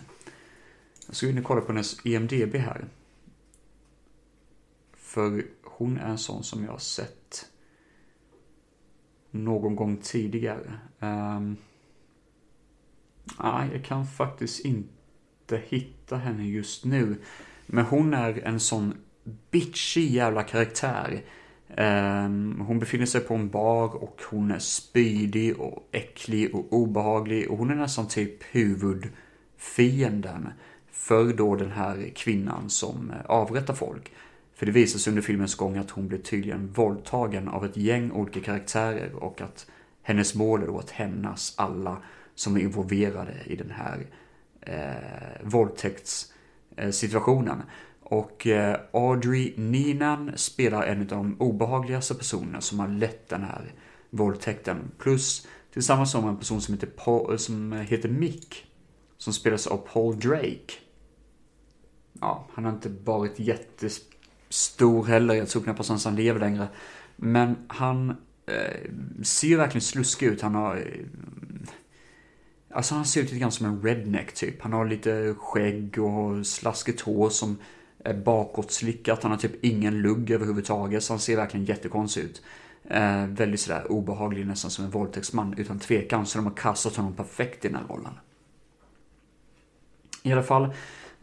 Jag ska in och kolla på hennes EMDB här. För hon är en sån som jag har sett någon gång tidigare. Um, nej, jag kan faktiskt inte hitta henne just nu. Men hon är en sån bitchig jävla karaktär. Um, hon befinner sig på en bar och hon är spydig och äcklig och obehaglig. Och hon är nästan typ huvudfienden för då den här kvinnan som eh, avrättar folk. För det visar sig under filmens gång att hon blir tydligen våldtagen av ett gäng olika karaktärer och att hennes mål är då att hämnas alla som är involverade i den här eh, våldtäktssituationen. Och eh, Audrey Ninan spelar en av de obehagligaste personerna som har lett den här våldtäkten. Plus tillsammans med en person som heter, Paul, eh, som heter Mick. Som spelas av Paul Drake. Ja, han har inte varit jättes stor heller. Jag tror knappast att han lever längre. Men han eh, ser verkligen sluskig ut. Han har... Eh, alltså han ser ut lite grann som en redneck typ. Han har lite skägg och slaskigt hår som är bakåtslickat. Han har typ ingen lugg överhuvudtaget. Så han ser verkligen jättekonstig ut. Eh, väldigt sådär obehaglig, nästan som en våldtäktsman utan tvekan. Så de har kastat honom perfekt i den här rollen. I alla fall,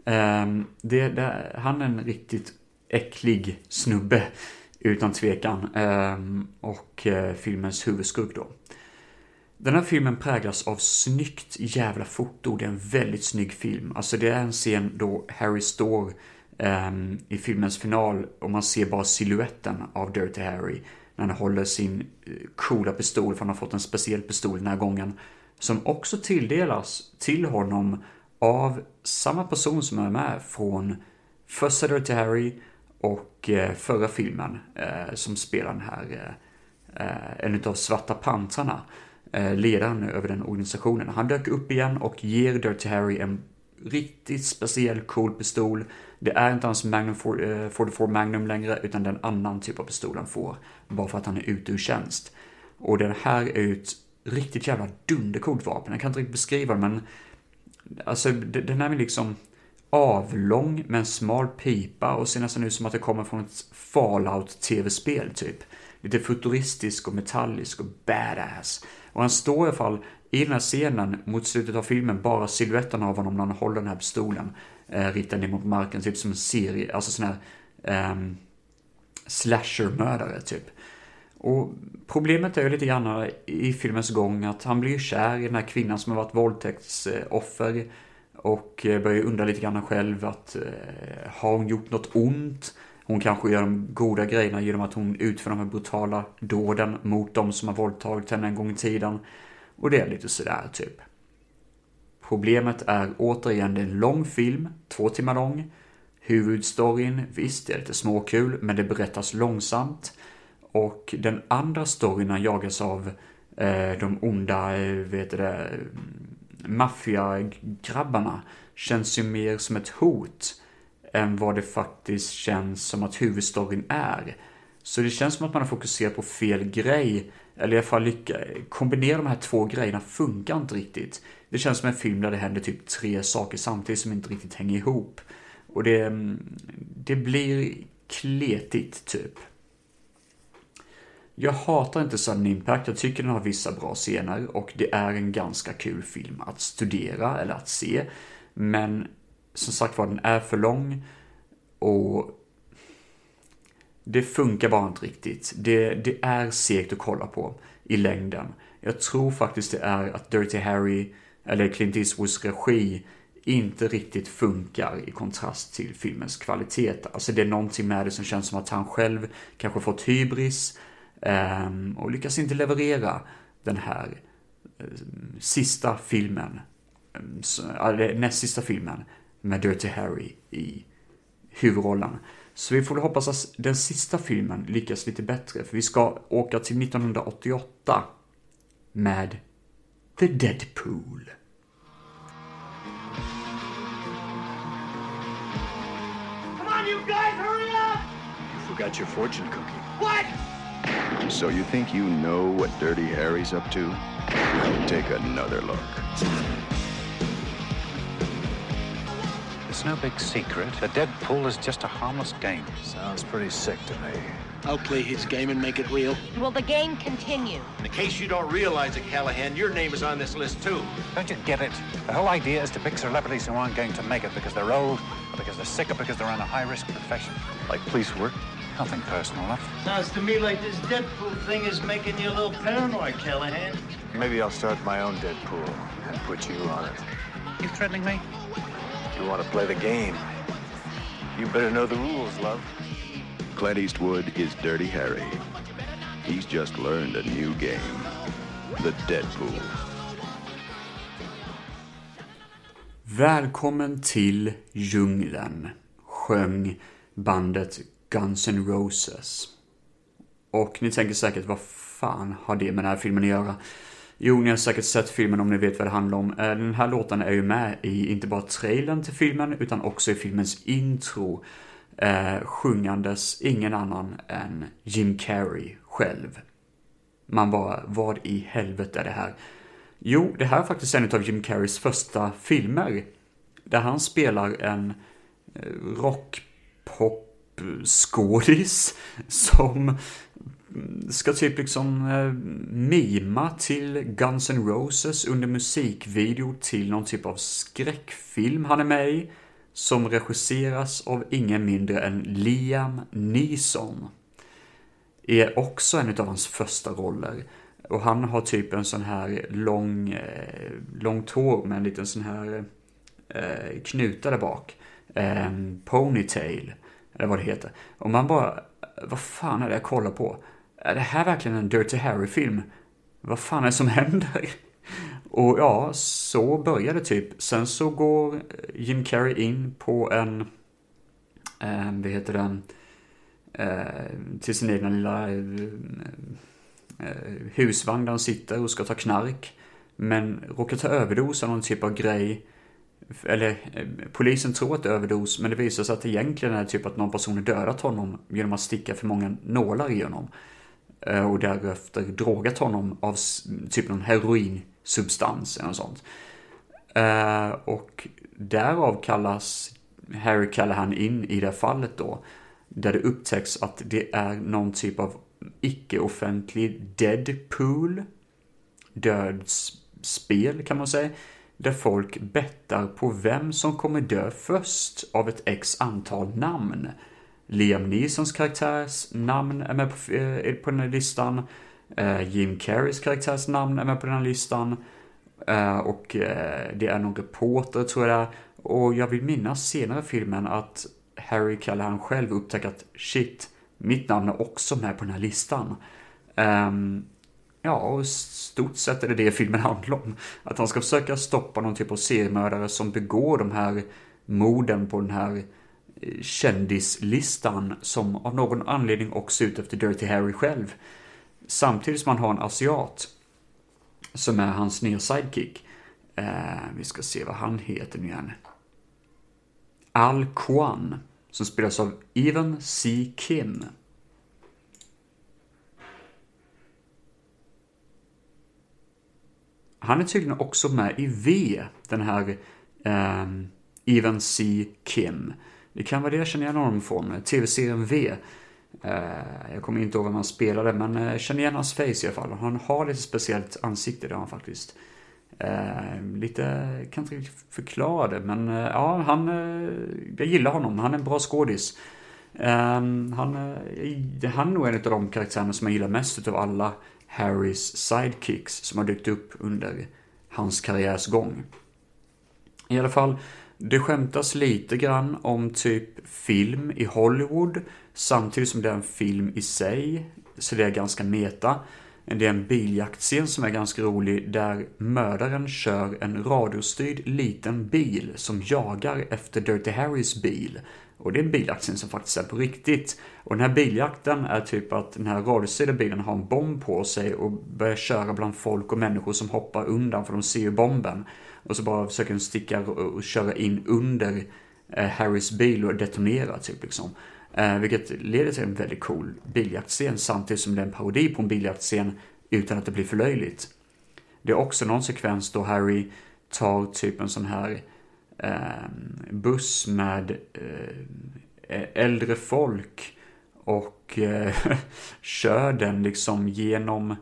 eh, det, det, han är en riktigt äcklig snubbe utan tvekan. Ehm, och eh, filmens huvudskurk då. Den här filmen präglas av snyggt jävla foto. Det är en väldigt snygg film. Alltså det är en scen då Harry står um, i filmens final och man ser bara siluetten av Dirty Harry. När han håller sin eh, coola pistol, för han har fått en speciell pistol den här gången. Som också tilldelas till honom av samma person som är med från första Dirty Harry och eh, förra filmen eh, som spelar den här, eh, eh en utav Svarta Pantrarna, eh, ledaren över den organisationen. Han dök upp igen och ger Dirty Harry en riktigt speciell cool pistol. Det är inte hans Magnum 44 eh, Magnum längre, utan den annan typ av pistol han får. Bara för att han är ute ur tjänst. Och den här är ett riktigt jävla dundercoolt vapen. Jag kan inte riktigt beskriva det, men alltså den är liksom avlång med en smal pipa och ser nästan ut som att det kommer från ett Fallout-tv-spel typ. Lite futuristisk och metallisk och badass. Och han står i alla fall i den här scenen mot slutet av filmen, bara siluetten av honom när han håller den här pistolen eh, riktad ner mot marken, typ som en serie, alltså sån här eh, slasher-mördare typ. Och problemet är ju lite grann i filmens gång att han blir kär i den här kvinnan som har varit våldtäktsoffer och eh, börjar undra lite grann själv att eh, har hon gjort något ont? Hon kanske gör de goda grejerna genom att hon utför de här brutala dåden mot de som har våldtagit henne en gång i tiden. Och det är lite sådär typ. Problemet är återigen, det är en lång film, två timmar lång. Huvudstoryn, visst, det är lite småkul, men det berättas långsamt. Och den andra storyn jagas av eh, de onda, eh, vet du det, maffiagrabbarna känns ju mer som ett hot än vad det faktiskt känns som att huvudstoryn är. Så det känns som att man har fokuserat på fel grej, eller i alla fall lycka, kombinera de här två grejerna funkar inte riktigt. Det känns som en film där det händer typ tre saker samtidigt som inte riktigt hänger ihop. Och det, mm, det blir kletigt typ. Jag hatar inte Sudden Impact, jag tycker den har vissa bra scener och det är en ganska kul film att studera eller att se. Men som sagt var, den är för lång och det funkar bara inte riktigt. Det, det är segt att kolla på i längden. Jag tror faktiskt det är att Dirty Harry, eller Clint Eastwoods regi, inte riktigt funkar i kontrast till filmens kvalitet. Alltså det är någonting med det som känns som att han själv kanske fått hybris och lyckas inte leverera den här uh, sista filmen, eller näst sista filmen med Dirty Harry i huvudrollen. Så vi får hoppas att den sista filmen lyckas lite bättre, för vi ska åka till 1988 med The Deadpool. Come on, you guys, hurry up! You forgot your fortune cookie. What? So you think you know what Dirty Harry's up to? Well, take another look. It's no big secret. The Deadpool is just a harmless game. Sounds pretty sick to me. I'll play his game and make it real. Will the game continue? In the case you don't realize it, Callahan, your name is on this list too. Don't you get it? The whole idea is to pick celebrities who aren't going to make it because they're old, or because they're sick, or because they're in a high-risk profession. Like police work? Nothing personal enough. Sounds to me like this Deadpool thing is making you a little paranoid, Callahan. Maybe I'll start my own Deadpool and put you on it. You threatening me? You want to play the game? You better know the rules, love. Clint Eastwood is Dirty Harry. He's just learned a new game. The Deadpool. Välkommen till djungeln, sjöng bandet Guns N' Roses. Och ni tänker säkert, vad fan har det med den här filmen att göra? Jo, ni har säkert sett filmen om ni vet vad det handlar om. Eh, den här låten är ju med i inte bara trailern till filmen, utan också i filmens intro. Eh, sjungandes ingen annan än Jim Carrey själv. Man bara, vad i helvete är det här? Jo, det här är faktiskt en av Jim Carreys första filmer. Där han spelar en eh, skådis som ska typ liksom eh, mima till Guns N' Roses under musikvideo till någon typ av skräckfilm han är med i. Som regisseras av ingen mindre än Liam Neeson. Är också en av hans första roller. Och han har typ en sån här lång, eh, långt hår med en liten sån här eh, eh knuta där bak. Eh, ponytail, eller vad det heter. Och man bara, vad fan är det jag kollar på? Är det här verkligen en Dirty Harry-film? Vad fan är det som händer? Och ja, så börjar det typ. Sen så går Jim Carrey in på en, eh, vad heter den, eh, till sin egna lilla eh, eh, husvagn där han sitter och ska ta knark. Men råkar ta överdos av någon typ av grej eller eh, polisen tror att det är överdos, men det visar sig att det egentligen är typ att någon person har dödat honom genom att sticka för många nålar i honom. Eh, och därefter drogat honom av typ någon heroinsubstans eller något sånt. Eh, och därav kallas Harry Callahan in i det fallet då. Där det upptäcks att det är någon typ av icke-offentlig Deadpool. Dödsspel kan man säga. Där folk bettar på vem som kommer dö först av ett x antal namn. Liam Neesons karaktärs namn är med på, eh, på den här listan. Eh, Jim Carreys karaktärs namn är med på den här listan. Eh, och det är någon reporter tror jag det är. Och jag vill minnas senare i filmen att Harry Callahan själv upptäcker att shit, mitt namn är också med på den här listan. Um, ja, och stort sett är det det filmen handlar om. Att han ska försöka stoppa någon typ av seriemördare som begår de här morden på den här eh, kändislistan som av någon anledning också är ute efter Dirty Harry själv. Samtidigt som han har en asiat som är hans nya sidekick. Eh, vi ska se vad han heter nu igen. Al Kwan, som spelas av Even C. Kim. Han är tydligen också med i V, den här eh, Even C. Kim. Det kan vara det jag känner igen honom från, tv-serien V. Eh, jag kommer inte ihåg vem han spelade, men eh, jag eh, känner igen hans face i alla fall. Han har lite speciellt ansikte, det har han faktiskt. Eh, lite, kan inte riktigt förklara det, men eh, ja, han, eh, jag gillar honom. Han är en bra skådis. Um, han, eh, han är nog en av de karaktärerna som jag gillar mest av alla Harrys sidekicks som har dykt upp under hans karriärs gång. I alla fall, det skämtas lite grann om typ film i Hollywood samtidigt som det är en film i sig. Så det är ganska meta. Det är en biljaktscen som är ganska rolig där mördaren kör en radiostyrd liten bil som jagar efter Dirty Harrys bil. Och det är en som faktiskt är på riktigt. Och den här biljakten är typ att den här radiostyrda bilen har en bomb på sig och börjar köra bland folk och människor som hoppar undan för de ser ju bomben. Och så bara försöker den sticka och köra in under eh, Harrys bil och detonera typ liksom. Eh, vilket leder till en väldigt cool biljaktscen samtidigt som det är en parodi på en biljaktscen utan att det blir för löjligt. Det är också någon sekvens då Harry tar typ en sån här eh, Eh, buss med eh, äldre folk och eh, kör den liksom genom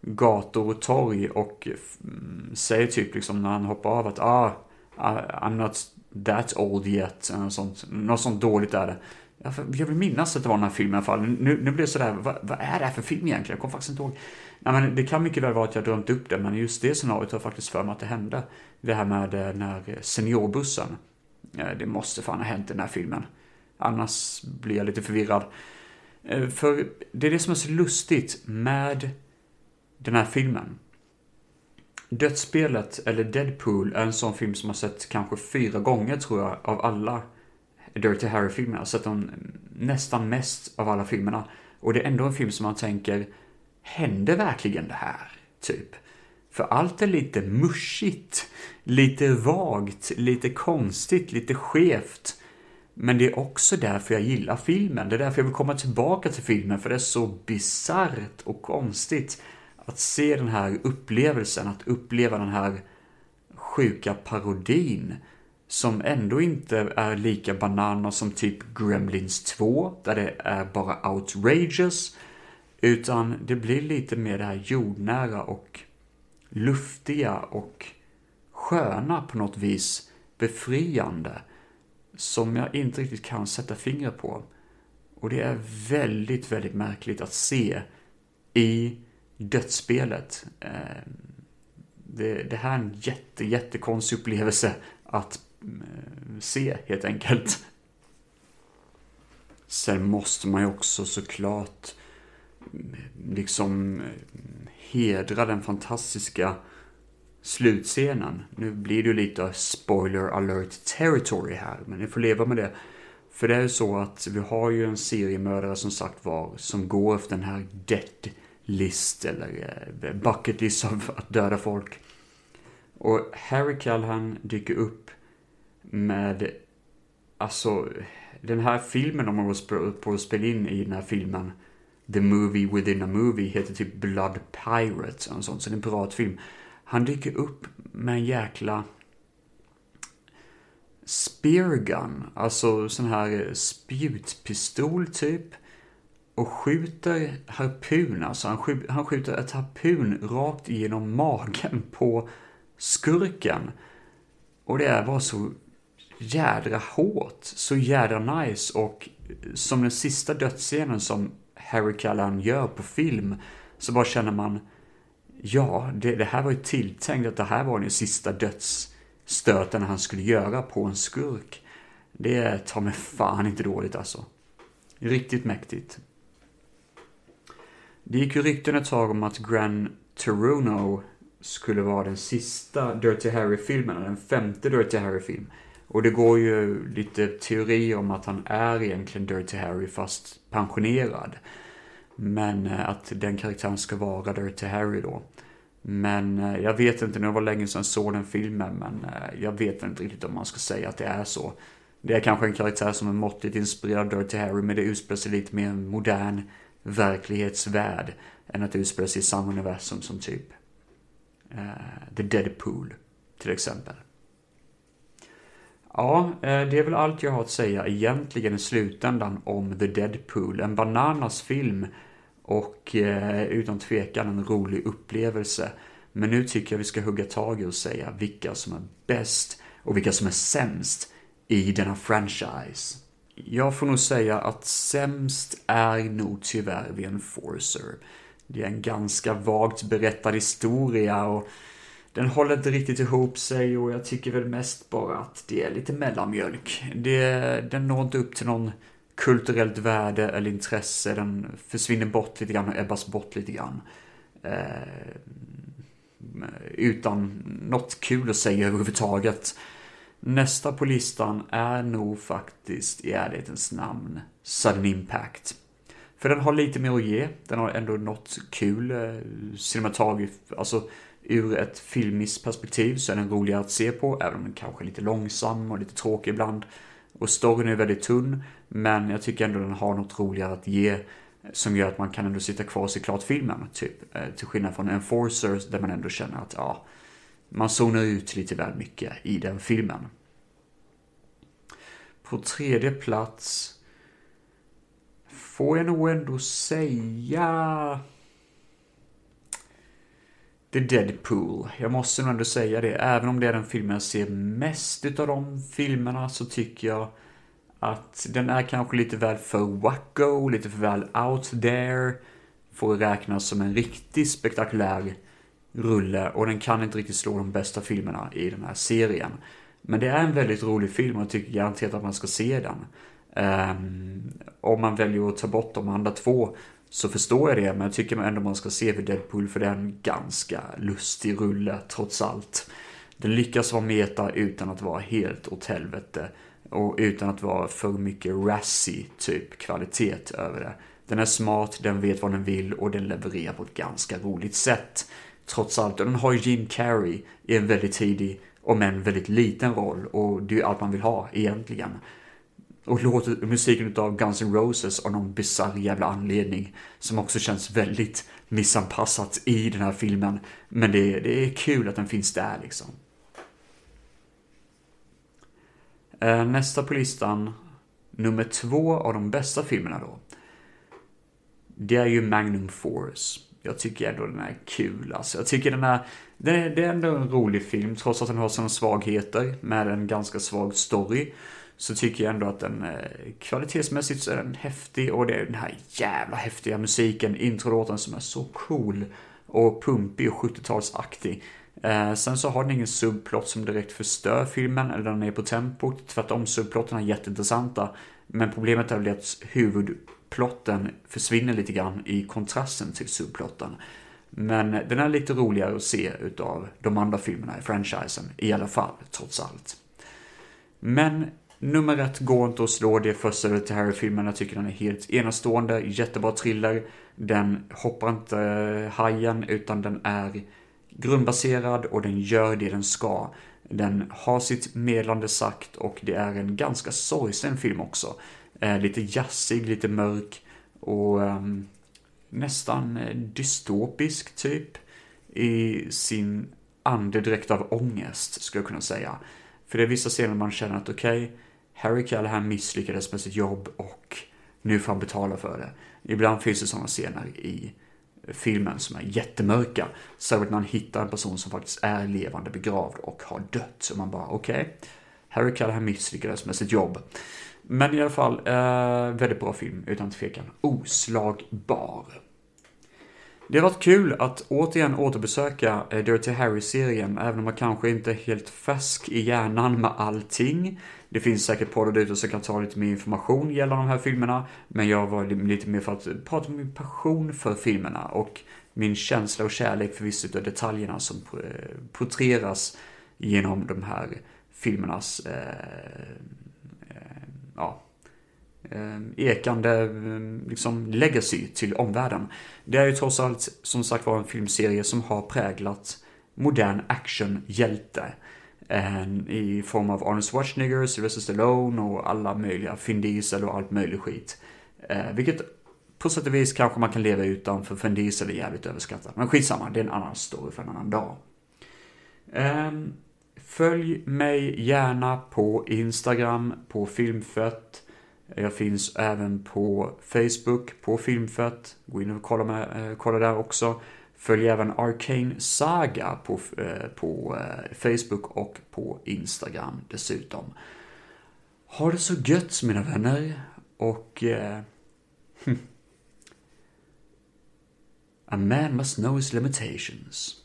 gator och torg och mm, säger typ liksom när han hoppar av att ah, ah, I'm not that old yet. Något sånt, något sånt dåligt är det. Jag vill minnas att det var den här filmen i alla fall. Nu, nu blir det sådär, vad, vad är det här för film egentligen? Jag kommer faktiskt inte ihåg. Nej, men det kan mycket väl vara att jag drömt upp det, men just det scenariot har jag faktiskt för mig att det hände. Det här med eh, den här seniorbussen. Eh, det måste fan ha hänt i den här filmen. Annars blir jag lite förvirrad. Eh, för det är det som är så lustigt med den här filmen. Dödsspelet, eller Deadpool, är en sån film som jag sett kanske fyra gånger tror jag, av alla Dirty Harry-filmerna. Jag har sett dem nästan mest av alla filmerna. Och det är ändå en film som man tänker, hände verkligen det här? Typ. För allt är lite muschigt, lite vagt, lite konstigt, lite skevt. Men det är också därför jag gillar filmen. Det är därför jag vill komma tillbaka till filmen, för det är så bisarrt och konstigt att se den här upplevelsen, att uppleva den här sjuka parodin som ändå inte är lika bananer som typ Gremlins 2, där det är bara outrageous, utan det blir lite mer det här jordnära och luftiga och sköna på något vis, befriande, som jag inte riktigt kan sätta fingret på. Och det är väldigt, väldigt märkligt att se i dödsspelet. Ehm, det, det här är en jätte, jättekonstig upplevelse att Eh, se helt enkelt. Sen måste man ju också såklart mm, liksom eh, hedra den fantastiska slutscenen. Nu blir det ju lite spoiler alert territory här, men ni får leva med det. För det är ju så att vi har ju en seriemördare som sagt var som går efter den här dead list eller eh, bucket list av att döda folk. Och Harry Callahan dyker upp med, alltså, den här filmen de håller på att spela in i den här filmen, The Movie Within a Movie, heter typ Blood Pirate och sånt, så det är en piratfilm. Han dyker upp med en jäkla speargun, alltså sån här spjutpistol typ. Och skjuter harpun, alltså han, skjuter, han skjuter ett harpun rakt genom magen på skurken. Och det var så jädra hårt, så jädra nice och eh, som den sista dödsscenen som Harry Callan gör på film så bara känner man ja, det, det här var ju tilltänkt att det här var den sista dödsstöten han skulle göra på en skurk. Det tar mig fan inte dåligt alltså. Riktigt mäktigt. Det gick ju rykten ett tag om att Gran Torino skulle vara den sista Dirty Harry-filmen, den femte Dirty Harry-film. Och det går ju lite teori om att han är egentligen Dirty Harry fast pensionerad. Men eh, att den karaktären ska vara Dirty Harry då. Men eh, jag vet inte, nu var det länge sedan jag såg den filmen, men eh, jag vet inte riktigt om man ska säga att det är så. Det är kanske en karaktär som är måttligt inspirerad av Dirty Harry, men det utspelar sig lite mer en modern verklighetsvärld än att det utspelar sig i samma universum som typ uh, The Deadpool till exempel. Ja, eh, det är väl allt jag har att säga egentligen i slutändan om The Deadpool. En bananas film och eh, utan tvekan en rolig upplevelse. Men nu tycker jag vi ska hugga tag i och säga vilka som är bäst och vilka som är sämst i denna franchise. Jag får nog säga att sämst är nog tyvärr The Enforcer. Det är en ganska vagt berättad historia och den håller inte riktigt ihop sig och jag tycker väl mest bara att det är lite mellanmjölk. Det, den når inte upp till någon kulturellt värde eller intresse. Den försvinner bort lite grann och ebbas bort lite grann. Eh, utan något kul att säga överhuvudtaget. Nästa på listan är nog faktiskt i ärlighetens namn Sudden Impact. För den har lite mer att ge. Den har ändå något kul eh, alltså ur ett filmiskt perspektiv så är den roligare att se på, även om den kanske är lite långsam och lite tråkig ibland. Och storyn är väldigt tunn, men jag tycker ändå den har något roligare att ge som gör att man kan ändå sitta kvar och se klart filmen, typ. Eh, till skillnad från Enforcers där man ändå känner att, ja, man zonar ut lite väl mycket i den filmen. På tredje plats får jag nog ändå säga det är Deadpool. Jag måste nog ändå säga det. Även om det är den filmen jag ser mest utav de filmerna så tycker jag att den är kanske lite väl för wacko, lite för väl out there. Får räknas som en riktigt spektakulär rulle och den kan inte riktigt slå de bästa filmerna i den här serien. Men det är en väldigt rolig film och jag tycker garanterat att man ska se den. Um, om man väljer att ta bort de andra två så förstår jag det, men jag tycker ändå man ska se för Deadpool för det är en ganska lustig rulle trots allt. Den lyckas vara meta utan att vara helt åt helvete och utan att vara för mycket rassy typ kvalitet över det. Den är smart, den vet vad den vill och den levererar på ett ganska roligt sätt. Trots allt, och den har ju Jim Carrey i en väldigt tidig, om en väldigt liten roll och det är ju allt man vill ha egentligen. Och låter musiken av Guns N' Roses av någon bisarr jävla anledning. Som också känns väldigt missanpassat i den här filmen. Men det, det är kul att den finns där liksom. Eh, nästa på listan, nummer två av de bästa filmerna då. Det är ju Magnum Force. Jag tycker ändå den är kul alltså. Jag tycker den är, den är, det är ändå en rolig film trots att den har sina svagheter med en ganska svag story så tycker jag ändå att den eh, kvalitetsmässigt så är den häftig och det är den här jävla häftiga musiken, introlåten som är så cool och pumpig och 70-talsaktig. Eh, sen så har den ingen subplot som direkt förstör filmen eller den är på tempot. Tvärtom, subplotterna är jätteintressanta. Men problemet är väl att huvudplotten försvinner lite grann i kontrasten till subplotten. Men den är lite roligare att se utav de andra filmerna i franchisen, i alla fall, trots allt. Men Nummer ett går inte att slå det första Dirty Harry-filmen. Jag tycker den är helt enastående, jättebra thriller. Den hoppar inte eh, hajen utan den är grundbaserad och den gör det den ska. Den har sitt medlande sagt och det är en ganska sorgsen film också. Eh, lite jazzig, lite mörk och ehm, eh, nästan dystopisk typ i sin andedräkt av ångest, skulle jag kunna säga. För det är vissa scener man känner att okej, okay, Harry Callahan misslyckades med sitt jobb och nu får han betala för det. Ibland finns det sådana scener i filmen som är jättemörka. Särskilt när man hittar en person som faktiskt är levande begravd och har dött. Så man bara, okej, okay, Harry Callahan misslyckades med sitt jobb. Men i alla fall, eh, väldigt bra film, utan tvekan. Oslagbar. Det har varit kul att återigen återbesöka eh, Dirty Harry-serien, även om man kanske inte är helt färsk i hjärnan med allting. Det finns säkert poddar ute som kan ta lite mer information gällande de här filmerna, men jag var lite mer för att prata om min passion för filmerna och min känsla och kärlek för vissa av detaljerna som eh, porträtteras genom de här filmernas eh, eh, ja, Eh, ekande eh, liksom legacy till omvärlden. Det är ju trots allt som sagt var en filmserie som har präglat modern actionhjälte eh, i form av Arnold Schwarzenegger, Sylvester Stallone och alla möjliga, Finn Diesel och allt möjligt skit. Vilket på sätt och vis kanske man kan leva utan för Finn Diesel är jävligt överskattad. Men skitsamma, det är en annan story för en annan dag. Ehm, följ mig gärna på Instagram, på Filmfett. Jag finns även på Facebook, på Filmfett. Gå in och kolla, med, eh, kolla där också. Följ även Arcane Saga på, eh, på eh, Facebook och på Instagram dessutom. Ha det så gött mina vänner och... Eh. A man must know his limitations.